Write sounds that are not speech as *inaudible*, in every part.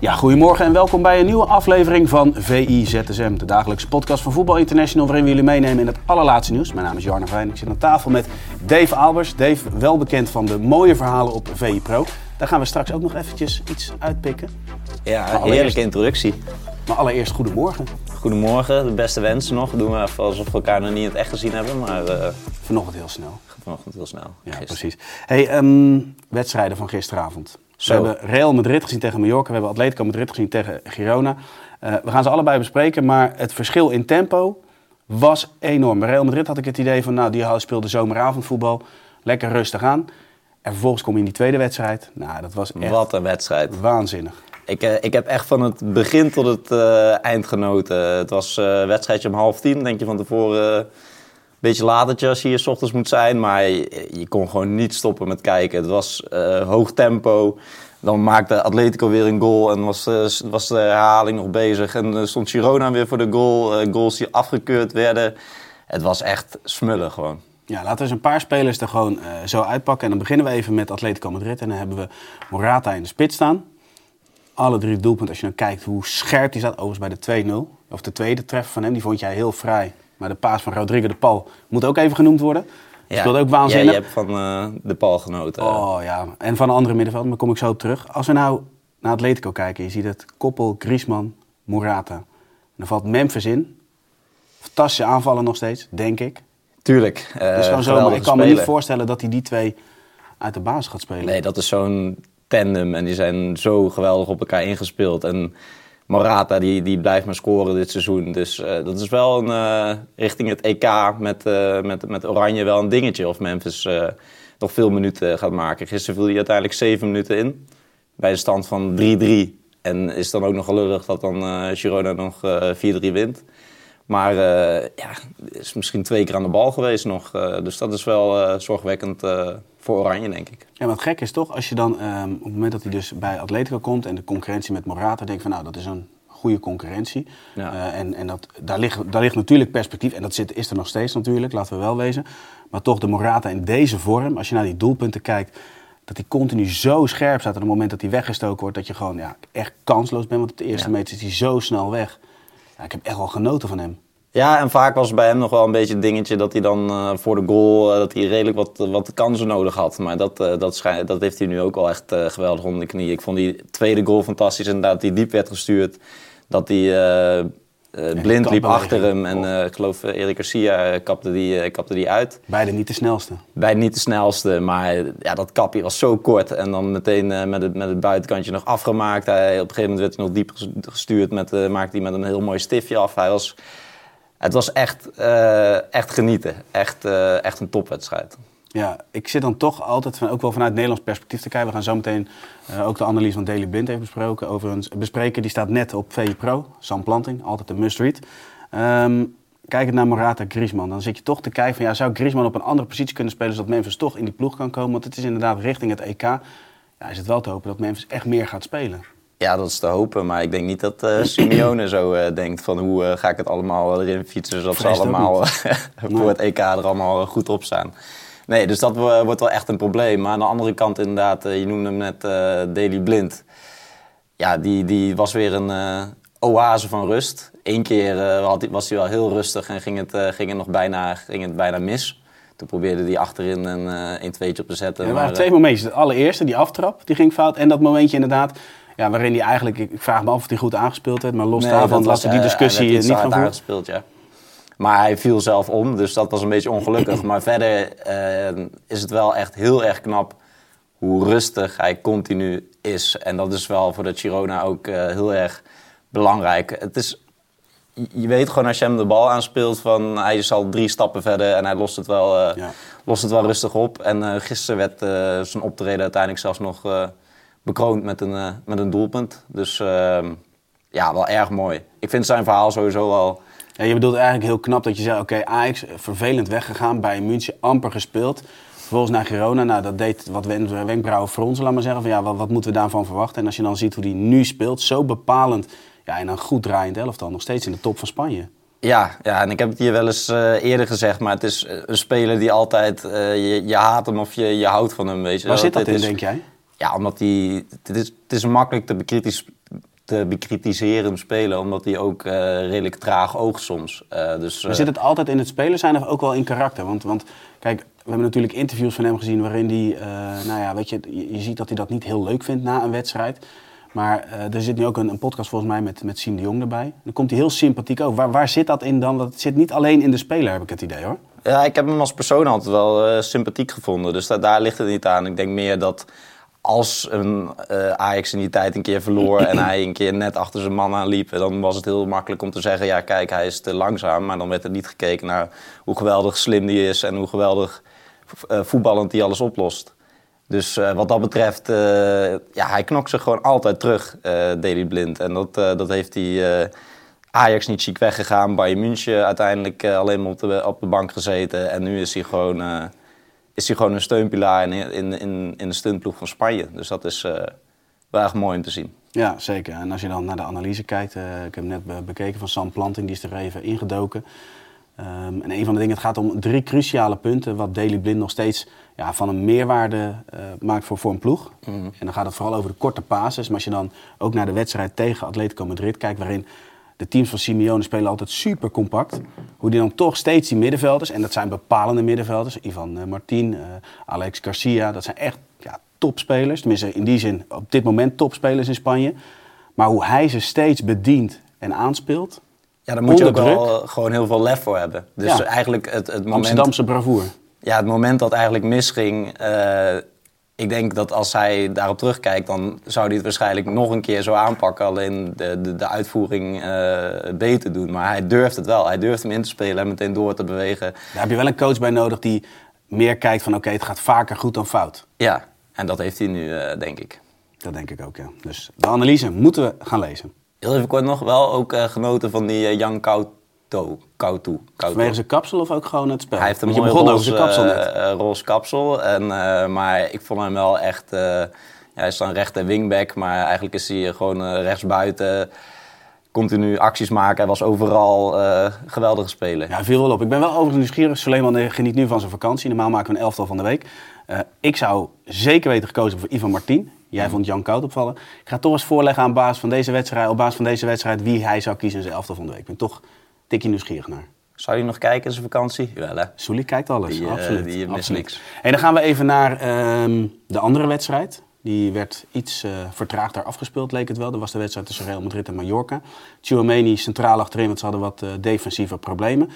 Ja, goedemorgen en welkom bij een nieuwe aflevering van VI-ZSM, de dagelijkse podcast van Voetbal International, waarin we jullie meenemen in het allerlaatste nieuws. Mijn naam is Jarno Vijn, ik zit aan tafel met Dave Albers. Dave, wel bekend van de mooie verhalen op VI Pro. Daar gaan we straks ook nog eventjes iets uitpikken. Ja, allereerst- heerlijke introductie. Maar allereerst goedemorgen. Goedemorgen, de beste wensen nog. Doen we even alsof we elkaar nog niet in het echt gezien hebben, maar eh Vanochtend heel snel. vanochtend heel snel. Ja, Gisteren. precies. Hey, ehm, wedstrijden van gisteravond. Zo. We hebben Real Madrid gezien tegen Mallorca. We hebben Atletico Madrid gezien tegen Girona. Eh, we gaan ze allebei bespreken, maar het verschil in tempo was enorm. Bij Real Madrid had ik het idee van, nou, die speelde zomeravondvoetbal. Lekker rustig aan. En vervolgens kom je in die tweede wedstrijd. Nou, dat was echt Wat een wedstrijd. waanzinnig. Ik, eh, ik heb echt van het begin tot het eh, eind genoten. Het was een wedstrijdje om half tien. Denk je van tevoren beetje latertje als je hier 's ochtends moet zijn. Maar je, kon gewoon niet stoppen met kijken. Het was eh, hoog tempo. Dan maakte Atletico weer een goal en was, eh, was de herhaling nog bezig. En eh, stond Girona weer voor de goal. Goals die afgekeurd werden. Het was echt smullen gewoon. Ja, laten we eens een paar spelers er gewoon zo uitpakken. En dan beginnen we even met Atletico Madrid. En dan hebben we Morata in de spits staan. Alle drie doelpunten, als je dan kijkt hoe scherp die staat. Overigens bij de 2-0. Of de tweede treffer van hem, die vond jij heel fraai. Maar de paas van Rodrigo de Paul moet ook even genoemd worden. Die speelde ook waanzinnig. Ja, je hebt van eh, de pal genoten. Oh ja, en van een andere middenveld, maar kom ik zo op terug. Als we nou naar Atletico kijken, je ziet het koppel Griezmann, Morata. En dan valt Memphis in. Fantastische aanvallen nog steeds, denk ik. Tuurlijk. Is gewoon zo, maar ik kan me niet voorstellen dat hij die twee uit de basis gaat spelen. Nee, dat is zo'n tandem en die zijn zo geweldig op elkaar ingespeeld. En Morata die, die blijft maar scoren dit seizoen. Dus eh, dat is wel een, eh, richting het EK met, eh, met, met Oranje wel een dingetje. Of Memphis nog veel minuten gaat maken. Gisteren viel hij uiteindelijk zeven minuten in. Bij de stand van 3-3. En is dan ook nog gelukkig dat dan Girona nog eh 4-3 wint. Maar eh, ja, is misschien twee keer aan de bal geweest nog. Eh, dus dat is wel eh, zorgwekkend voor Oranje, denk ik. Ja, wat gek is toch, als je dan ehm, op het moment dat hij dus bij Atletico komt en de concurrentie met Morata, denk je van nou, dat is een goede concurrentie. Ja. En en dat, daar, ligt, daar ligt natuurlijk perspectief, en dat zit, is er nog steeds natuurlijk, laten we wel wezen. Maar toch de Morata in deze vorm, als je naar die doelpunten kijkt, dat hij continu zo scherp staat. En op het moment dat hij weggestoken wordt, dat je gewoon ja, echt kansloos bent. Want op de eerste Ja. meter is hij zo snel weg. Ik heb echt wel genoten van hem. Ja, en vaak was bij hem nog wel een beetje het dingetje dat hij dan eh, voor de goal eh, dat hij redelijk wat, wat kansen nodig had. Maar dat, eh, dat, dat heeft hij nu ook al echt geweldig onder de knie. Ik vond die tweede goal fantastisch inderdaad, die diep werd gestuurd. Dat hij eh, blind liep achter hem en eh, ik geloof eh, Erik Garcia kapte die, kapte die uit. Beide niet de snelste. Bij niet de snelste, maar ja, dat kapje was zo kort. En dan meteen met, het, met het buitenkantje nog afgemaakt. Hij, op een gegeven moment werd hij nog diep ges- gestuurd. Met, maakte hij met een heel mooi stiftje af. Hij was, het was echt, echt genieten. Echt, echt een topwedstrijd. Ja, ik zit dan toch altijd, van, ook wel vanuit Nederlands perspectief te kijken. We gaan zo meteen eh, ook de analyse van Daily Blind even besproken. Overigens, bespreken, die staat net op VI Pro. Sam Planting, altijd een must-read. Ehm kijkend naar Morata Griezmann, dan zit je toch te kijken van... Ja, zou Griezmann op een andere positie kunnen spelen... zodat Memphis toch in die ploeg kan komen? Want het is inderdaad richting het EK. Ja, is het wel te hopen dat Memphis echt meer gaat spelen. Ja, dat is te hopen. Maar ik denk niet dat eh Simeone zo eh, denkt van hoe ga ik het allemaal erin fietsen. Zodat ze Vrees allemaal *laughs* voor het EK er allemaal goed op staan. Nee, dus dat wo- wordt wel echt een probleem. Maar aan de andere kant inderdaad, eh, je noemde hem net eh Daily Blind. Ja, die, die was weer een eh, oase van rust. Eén keer eh, had, was hij wel heel rustig en ging het, eh, ging het nog bijna, ging het bijna mis. Toen probeerde hij achterin een, eh een tweetje op te zetten. er maar, waren eh, twee momentjes. De allereerste, die aftrap, die ging fout. En dat momentje inderdaad, ja, waarin hij eigenlijk... Ik vraag me af of hij goed aangespeeld werd. Maar los Nee, daarvan laten we die eh, discussie niet gaan voeren. aangespeeld, ja. Maar hij viel zelf om, dus dat was een beetje ongelukkig. maar verder eh, is het wel echt heel erg knap hoe rustig hij continu is. En dat is wel voor de Girona ook eh, heel erg belangrijk. Het is je- weet gewoon als je hem de bal aanspeelt van hij is al drie stappen verder en hij lost het wel, eh, Ja. lost het wel rustig op. En gisteren werd zijn optreden uiteindelijk zelfs nog bekroond met een, met een doelpunt. Dus ehm, ja, wel erg mooi. Ik vind zijn verhaal sowieso al... Ja, je bedoelt eigenlijk heel knap dat je zei, oké, Ajax eh, vervelend weggegaan, bij München amper gespeeld. Vervolgens naar Girona, nou dat deed wat wen- wenkbrauwen fronsen, laat maar zeggen. Van, ja, wat, wat moeten we daarvan verwachten? En als je dan ziet hoe die nu speelt, zo bepalend. Ja, en een goed draaiend elftal, nog steeds in de top van Spanje. Ja, ja, en ik heb het hier wel eens eh, eerder gezegd, maar het is eh, een speler die altijd... eh, je, je haat hem of je, je houdt van hem, weet je Waar zit dat in, is- denk jij? Ja, omdat hij... Het is, het is makkelijk te, bekritis, te bekritiseren spelen, omdat hij ook eh, redelijk traag oogt soms. Eh, dus, Maar eh, zit het altijd in het spelen zijn of ook wel in karakter? Want, want kijk, we hebben natuurlijk interviews van hem gezien waarin hij, eh, nou ja, weet je, je, ziet dat hij dat niet heel leuk vindt na een wedstrijd. Maar eh, er zit nu ook een, een podcast volgens mij met, met Siem de Jong erbij. Dan komt hij heel sympathiek over. Waar, waar zit dat in dan? Dat zit niet alleen in de speler, heb ik het idee hoor. Ja, ik heb hem als persoon altijd wel eh, sympathiek gevonden. Dus da- daar ligt het niet aan. Ik denk meer dat als een eh, Ajax in die tijd een keer verloor en *clears throat* hij een keer net achter zijn man aanliep, dan was het heel makkelijk om te zeggen: ja, kijk, hij is te langzaam. Maar dan werd er niet gekeken naar hoe geweldig slim die is en hoe geweldig eh, voetballend die alles oplost. Dus eh, wat dat betreft, ja, hij knokt zich gewoon altijd terug, Daley Blind. En dat, dat heeft hij. Ajax niet chic weggegaan, Bayern München uiteindelijk alleen maar op de, op de bank gezeten. En nu is hij gewoon, is hij gewoon een steunpilaar in, in, in, in de stuntploeg van Spanje. Dus dat is eh wel erg mooi om te zien. Ja, zeker. En als je dan naar de analyse kijkt, eh, ik heb hem net be- bekeken van Sam Planting, die is er even ingedoken. Ehm, en een van de dingen, het gaat om drie cruciale punten wat Daily Blind nog steeds ja, van een meerwaarde eh, maakt voor, voor een ploeg. En dan gaat het vooral over de korte passes. Maar als je dan ook naar de wedstrijd tegen Atletico Madrid kijkt, waarin de teams van Simeone spelen altijd super compact. Hoe die dan toch steeds die middenvelders, en dat zijn bepalende middenvelders, Ivan eh, Martin, eh, Alex Garcia, dat zijn echt ja, topspelers. Tenminste, in die zin op dit moment topspelers in Spanje. Maar hoe hij ze steeds bedient en aanspeelt, Ja, daar moet je ook druk. wel gewoon heel veel lef voor hebben. Dus Ja. eigenlijk het, het moment... Amsterdamse bravoure. Ja, het moment dat eigenlijk misging. eh, ik denk dat als hij daarop terugkijkt, dan zou hij het waarschijnlijk nog een keer zo aanpakken. Alleen de, de, de uitvoering eh, beter doen. Maar hij durft het wel. Hij durft hem in te spelen en meteen door te bewegen. Daar heb je wel een coach bij nodig die meer kijkt van oké, het gaat vaker goed dan fout. Ja, en dat heeft hij nu, eh, denk ik. Dat denk ik ook, ja. Dus de analyse moeten we gaan lezen. Heel even kort nog, wel ook eh, genoten van die eh, Kauto. Vanwege zijn kapsel of ook gewoon het spel? Hij heeft een Want je mooi begon roze, over zijn kapsel net. eh, roze kapsel. En, eh, maar ik vond hem wel echt... eh, ja, hij is dan rechter wingback, maar eigenlijk is hij gewoon rechtsbuiten. Continu acties maken. Hij was overal geweldige speler. Ja, viel wel op. Ik ben wel overigens nieuwsgierig. Suleiman geniet nu van zijn vakantie. Normaal maken we een elftal van de week. Ik zou zeker weten gekozen voor Ivan Martin. Jij vond Jan Koud opvallen. Ik ga toch eens voorleggen aan basis van deze wedstrijd, op basis van deze wedstrijd wie hij zou kiezen in zijn elftal van de week. Ik ben toch tikje nieuwsgierig naar. Zou hij nog kijken in zijn vakantie? Wel hè? Soelie kijkt alles, Die, eh, absoluut. die mist absoluut. niks. En dan gaan we even naar ehm, de andere wedstrijd. Die werd iets eh vertraagder afgespeeld, leek het wel. Dat was de wedstrijd tussen Real Madrid en Mallorca. Tchouameni centraal achterin, want ze hadden wat eh, defensieve problemen.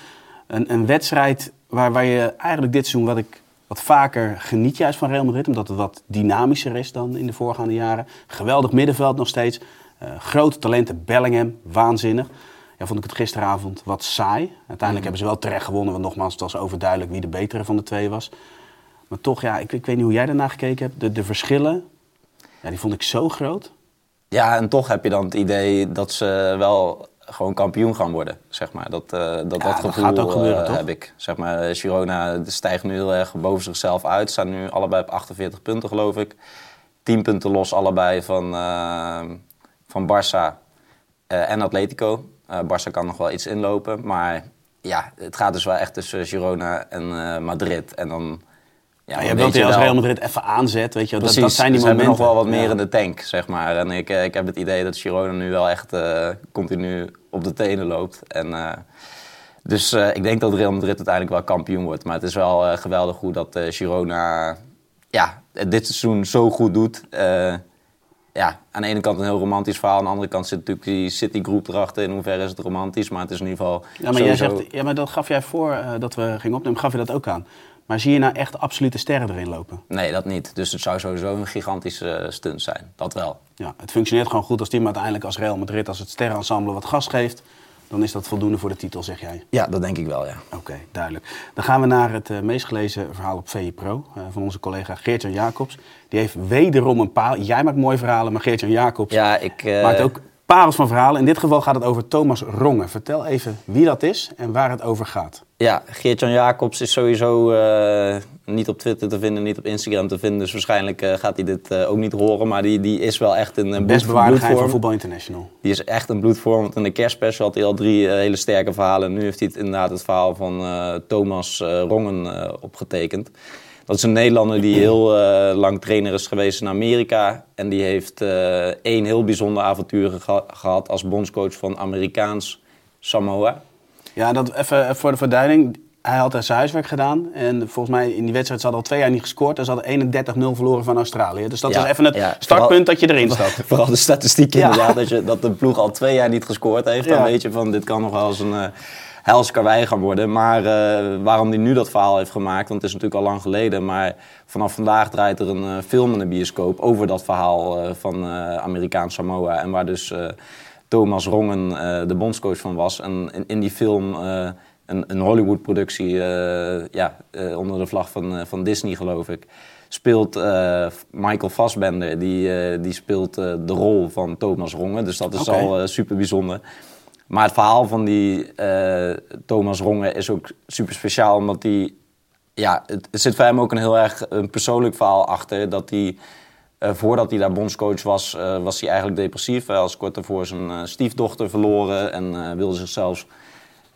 Een, een wedstrijd waar, waar je eigenlijk dit seizoen wat ik wat vaker geniet juist van Real Madrid. Omdat het wat dynamischer is dan in de voorgaande jaren. Geweldig middenveld nog steeds. Grote talenten, Bellingham, waanzinnig. Ja, vond ik het gisteravond wat saai. Uiteindelijk hebben ze wel terecht gewonnen, want nogmaals, het was overduidelijk wie de betere van de twee was. Maar toch, ja, ik, ik weet niet hoe jij daarna gekeken hebt. De, de verschillen, ja, die vond ik zo groot. Ja, en toch heb je dan het idee dat ze wel gewoon kampioen gaan worden, zeg maar. Dat, eh, dat, dat dat gevoel gaat ook gebeuren, toch? heb ik. Zeg maar, Girona stijgt nu heel erg boven zichzelf uit. Staan nu allebei op 48 punten, geloof ik. 10 punten los allebei van, eh, van Barça en Atletico. Eh Barça kan nog wel iets inlopen, maar ja, het gaat dus wel echt tussen Girona en eh, Madrid. En dan... Ja, je wilt als Real Madrid even aanzet, weet je wel. Dat, Precies, dat zijn die momenten. hebben nog wel wat meer Ja. in de tank, zeg maar. En ik, eh, ik heb het idee dat Girona nu wel echt continu op de tenen loopt. En, dus ik denk dat Real Madrid uiteindelijk wel kampioen wordt. Maar het is wel geweldig hoe dat Girona ja, dit seizoen zo goed doet. Ja, aan de ene kant een heel romantisch verhaal. Aan de andere kant zit natuurlijk die City-groep erachter. In hoeverre is het romantisch? Maar het is in ieder geval Ja, maar jij zegt, ja, maar dat gaf jij voor eh, dat we gingen opnemen, gaf je dat ook aan. Maar zie je nou echt absolute sterren erin lopen? Nee, dat niet. Dus het zou sowieso een gigantische eh, stunt zijn. Dat wel. Ja, het functioneert gewoon goed als team uiteindelijk als Real Madrid, als het sterrenensemble wat gas geeft. Dan is dat voldoende voor de titel, zeg jij. Ja, dat denk ik wel, ja. Oké, duidelijk. Dan gaan we naar het uh, meest gelezen verhaal op VE Pro uh, van onze collega Geert-Jan Jacobs. Die heeft wederom een paal. Jij maakt mooie verhalen, maar Geert-Jan Jacobs ja, ik, uh... maakt ook parels van verhalen. In dit geval gaat het over Thomas Rongen. Vertel even wie dat is en waar het over gaat. Ja, Geert-Jan Jacobs is sowieso uh, niet op Twitter te vinden, niet op Instagram te vinden. Dus waarschijnlijk uh, gaat hij dit uh, ook niet horen. Maar die, die is wel echt een, Best bloedvorm. van Voetbal International. Die is echt een bloedvorm. Want in de kerstspecial had hij al drie hele sterke verhalen. En nu heeft hij het, inderdaad het verhaal van Thomas Rongen opgetekend. Dat is een Nederlander die heel lang trainer is geweest in Amerika. En die heeft één heel bijzonder avontuur geha gehad als bondscoach van Amerikaans Samoa. Ja, dat even voor de verduiding. Hij had zijn huiswerk gedaan. En volgens mij in die wedstrijd ze hadden al twee jaar niet gescoord. En ze hadden 31-0 verloren van Australië. Dus dat ja, is even het ja, startpunt vooral, dat je erin staat. *laughs* Vooral de statistiek inderdaad. Dat, je, dat de ploeg al twee jaar niet gescoord heeft. Dan weet je van dit kan nog wel eens een uh, hels gaan worden. Maar uh, waarom hij nu dat verhaal heeft gemaakt. Want het is natuurlijk al lang geleden. Maar vanaf vandaag draait er een uh, film in de bioscoop over dat verhaal van Amerikaans Samoa. En waar dus... Thomas Rongen de bondscoach van was. En in, in die film een, een Hollywood-productie, uh, ja, onder de vlag van, van Disney geloof ik, speelt Michael Fassbender. Die, die speelt de rol van Thomas Rongen. Dus dat is okay. al super bijzonder. Maar het verhaal van die Thomas Rongen is ook super speciaal, omdat hij... Ja, het, het zit voor hem ook een heel erg een persoonlijk verhaal achter. Dat hij uh, voordat hij daar bondscoach was, uh, was hij eigenlijk depressief. Hij was kort daarvoor zijn stiefdochter verloren en wilde zichzelf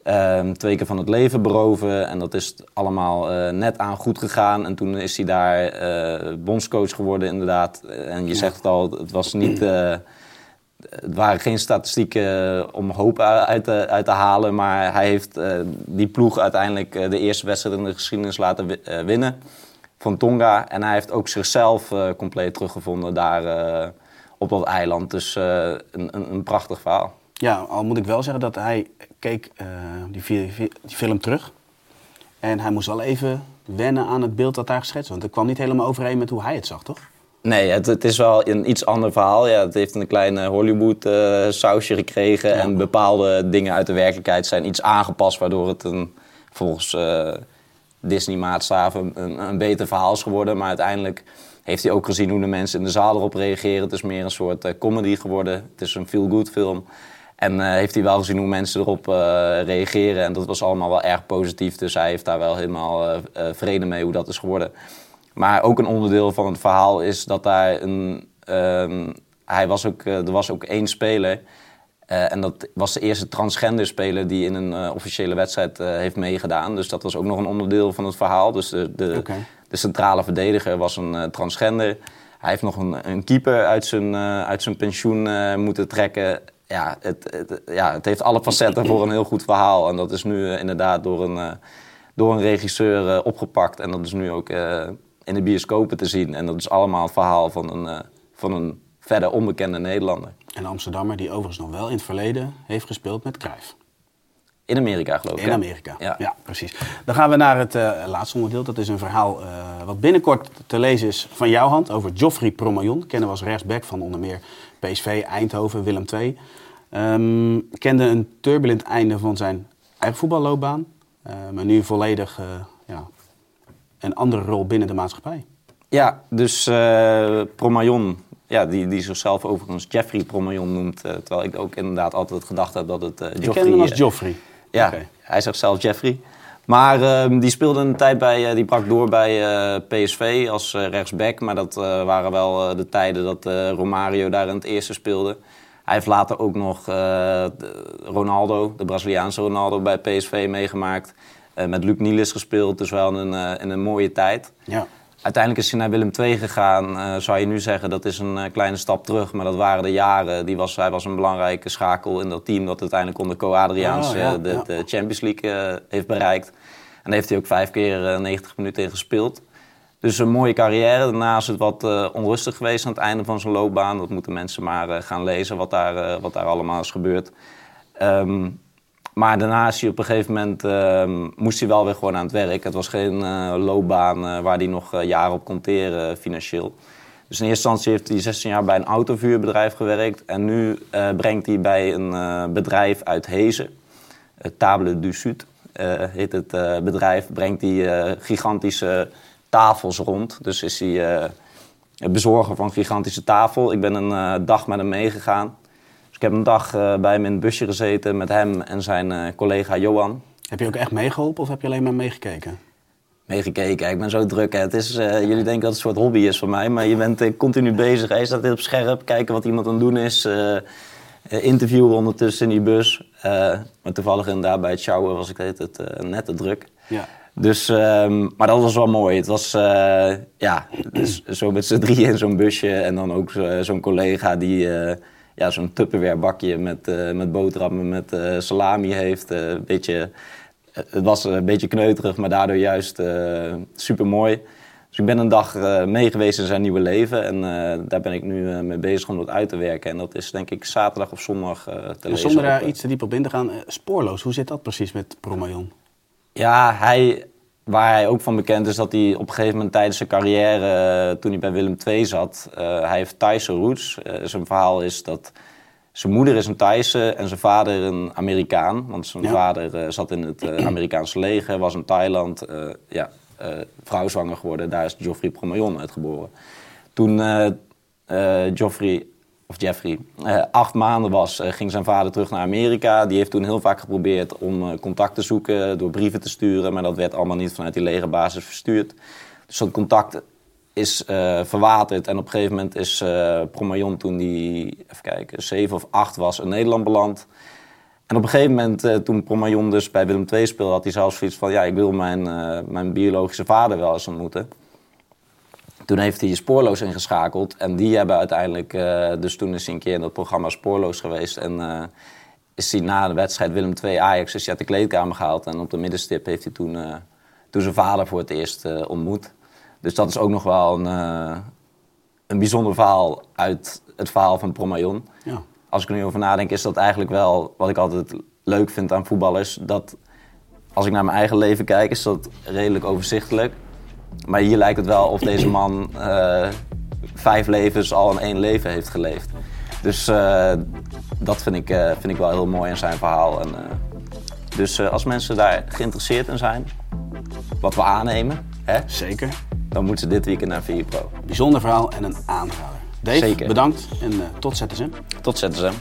ehm, twee keer van het leven beroven. En dat is allemaal net aan goed gegaan. En toen is hij daar bondscoach geworden, inderdaad. En je zegt het al, het was niet. Het waren geen statistieken om hoop uit te, halen. Maar hij heeft die ploeg uiteindelijk de eerste wedstrijd in de geschiedenis laten winnen van Tonga. En hij heeft ook zichzelf compleet teruggevonden daar op dat eiland. Dus een, een, een, prachtig verhaal. Ja, al moet ik wel zeggen dat hij keek die, die, film terug. En hij moest wel even wennen aan het beeld dat daar geschetst Want het kwam niet helemaal overeen met hoe hij het zag, toch? Nee, het, het, is wel een iets ander verhaal. Ja, het heeft een kleine Hollywood-sausje gekregen. Ja. En bepaalde dingen uit de werkelijkheid zijn iets aangepast, waardoor het een, volgens Disney-maatstaven een, een beter verhaal is geworden. Maar uiteindelijk heeft hij ook gezien hoe de mensen in de zaal erop reageren. Het is meer een soort uh, comedy geworden. Het is een feel-good film. En heeft hij wel gezien hoe mensen erop reageren. En dat was allemaal wel erg positief. Dus hij heeft daar wel helemaal vrede mee hoe dat is geworden. Maar ook een onderdeel van het verhaal is dat daar een. Ehm, hij was ook, er was ook één speler uh, en dat was de eerste transgender speler die in een uh, officiële wedstrijd uh, heeft meegedaan. Dus dat was ook nog een onderdeel van het verhaal. Dus de, de, okay. de centrale verdediger was een transgender. Hij heeft nog een, een keeper uit zijn, uit zijn pensioen moeten trekken. Ja het, het, ja, het heeft alle facetten voor een heel goed verhaal. En dat is nu inderdaad door een, door een regisseur opgepakt. En dat is nu ook in de bioscopen te zien. En dat is allemaal het verhaal van een, van een verder onbekende Nederlander. Een Amsterdammer die overigens nog wel in het verleden heeft gespeeld met Cruijff. In Amerika, geloof ik. In Amerika, ja. ja. precies. Dan gaan we naar het uh, laatste onderdeel. Dat is een verhaal uh, wat binnenkort te lezen is van jouw hand over Geoffrey Promayon. Kennen we als rechtsback van onder meer PSV, Eindhoven, Willem II. Um, kende een turbulent einde van zijn eigen voetballoopbaan. Uh, maar nu volledig ja, een andere rol binnen de maatschappij. Ja, dus Promayon ja, die, die zichzelf overigens Jeffrey Promayon noemt. Uh, terwijl ik ook inderdaad altijd gedacht heb dat het uh, Joffrey... Ik ken hem als Joffrey. ja, okay. hij zegt zelf Jeffrey. Maar uh, die speelde een tijd bij, die brak door bij PSV als rechtsback. Maar dat waren wel de tijden dat Romario daar in het eerste speelde. Hij heeft later ook nog Ronaldo, de Braziliaanse Ronaldo, bij PSV meegemaakt. Met Luc Nielis gespeeld, dus wel in een, in een mooie tijd. Ja. Uiteindelijk is hij naar Willem II gegaan. Uh, zou je nu zeggen dat is een uh, kleine stap terug. Maar dat waren de jaren. Die was, hij was een belangrijke schakel in dat team dat uiteindelijk onder Co Adriaans oh, ja, uh, de, ja. de, Champions League heeft bereikt. En daar heeft hij ook vijf keer 90 minuten in gespeeld. Dus een mooie carrière. Daarna is het wat onrustig geweest aan het einde van zijn loopbaan. Dat moeten mensen maar gaan lezen wat daar, wat daar allemaal is gebeurd. Um, maar daarna hij op een gegeven moment, uh, moest hij wel weer gewoon aan het werk. Het was geen uh, loopbaan uh, waar hij nog uh, jaren op kon teren financieel. Dus in eerste instantie heeft hij 16 jaar bij een autovuurbedrijf gewerkt. En nu brengt hij bij een bedrijf uit Hezen. eh, Table du Sud eh, heet het eh, bedrijf. Brengt eh, gigantische tafels rond. Dus is hij eh, bezorger van gigantische tafel. Ik ben een eh, dag met hem meegegaan. Ik heb een dag eh, bij hem in het busje gezeten met hem en zijn eh, collega Johan. Heb je ook echt meegeholpen of heb je alleen maar meegekeken? Meegekeken, ik ben zo druk. Hè. Het is, eh, jullie denken dat het een soort hobby is voor mij, maar je bent continu bezig. Hij staat dit op scherp, kijken wat iemand aan het doen is. interviewen ondertussen in die bus. Maar toevallig inderdaad bij het shower was ik het, het net te druk. Ja. Dus, ehm, maar dat was wel mooi. Het was ja, dus zo met z'n drieën in zo'n busje en dan ook zo- zo'n collega die ja, zo'n Tupperware bakje met, eh, met boterhammen met eh, salami heeft. Eh, een beetje, het was een beetje kneuterig, maar daardoor juist super mooi. Dus ik ben een dag mee geweest in zijn nieuwe leven en daar ben ik nu mee bezig om dat uit te werken. En dat is denk ik zaterdag of zondag te En lezen. zonder daar iets te diep op in te gaan, spoorloos, hoe zit dat precies met Promayon? Ja, hij, waar hij ook van bekend is dat hij op een gegeven moment tijdens zijn carrière, eh, toen hij bij Willem II zat, eh, hij heeft Thaise roots. Eh, zijn verhaal is dat zijn moeder is een Thaise en zijn vader een Amerikaan. Want zijn Ja. vader zat in het Amerikaanse leger, was in Thailand, ja, eh, vrouwzwanger geworden. Daar is Geoffrey Promayon uitgeboren. Toen eh eh, Geoffrey, of Jeffrey, eh, acht maanden was, eh, ging zijn vader terug naar Amerika. Die heeft toen heel vaak geprobeerd om eh, contact te zoeken, door brieven te sturen. Maar dat werd allemaal niet vanuit die legerbasis verstuurd. Dus dat contact is verwaterd. En op een gegeven moment is Promayon toen die, even kijken, zeven of acht was, in Nederland beland. En op een gegeven moment, toen Promayon dus bij Willem II speelde, had hij zelfs zoiets van... ja, ik wil mijn, mijn biologische vader wel eens ontmoeten. Toen heeft hij Spoorloos ingeschakeld. En die hebben uiteindelijk... eh, dus toen is hij een keer in dat programma Spoorloos geweest. En eh, is hij na de wedstrijd Willem II Ajax is hij uit de kleedkamer gehaald. En op de middenstip heeft hij toen, eh, toen zijn vader voor het eerst ontmoet. Dus dat is ook nog wel een, een bijzonder verhaal uit het verhaal van Promayon Ja. als ik er nu over nadenk, is dat eigenlijk wel wat ik altijd leuk vind aan voetballers. Dat als ik naar mijn eigen leven kijk, is dat redelijk overzichtelijk. Maar hier lijkt het wel of deze man eh, vijf levens al in één leven heeft geleefd. Dus eh, dat vind ik, eh, vind ik wel heel mooi in zijn verhaal. En, dus als mensen daar geïnteresseerd in zijn, wat we aannemen, hè, Zeker. dan moeten ze dit weekend naar VI Pro. Bijzonder verhaal en een aanrader. Dave, Zeker. bedankt en tot ZSM. Tot ZSM.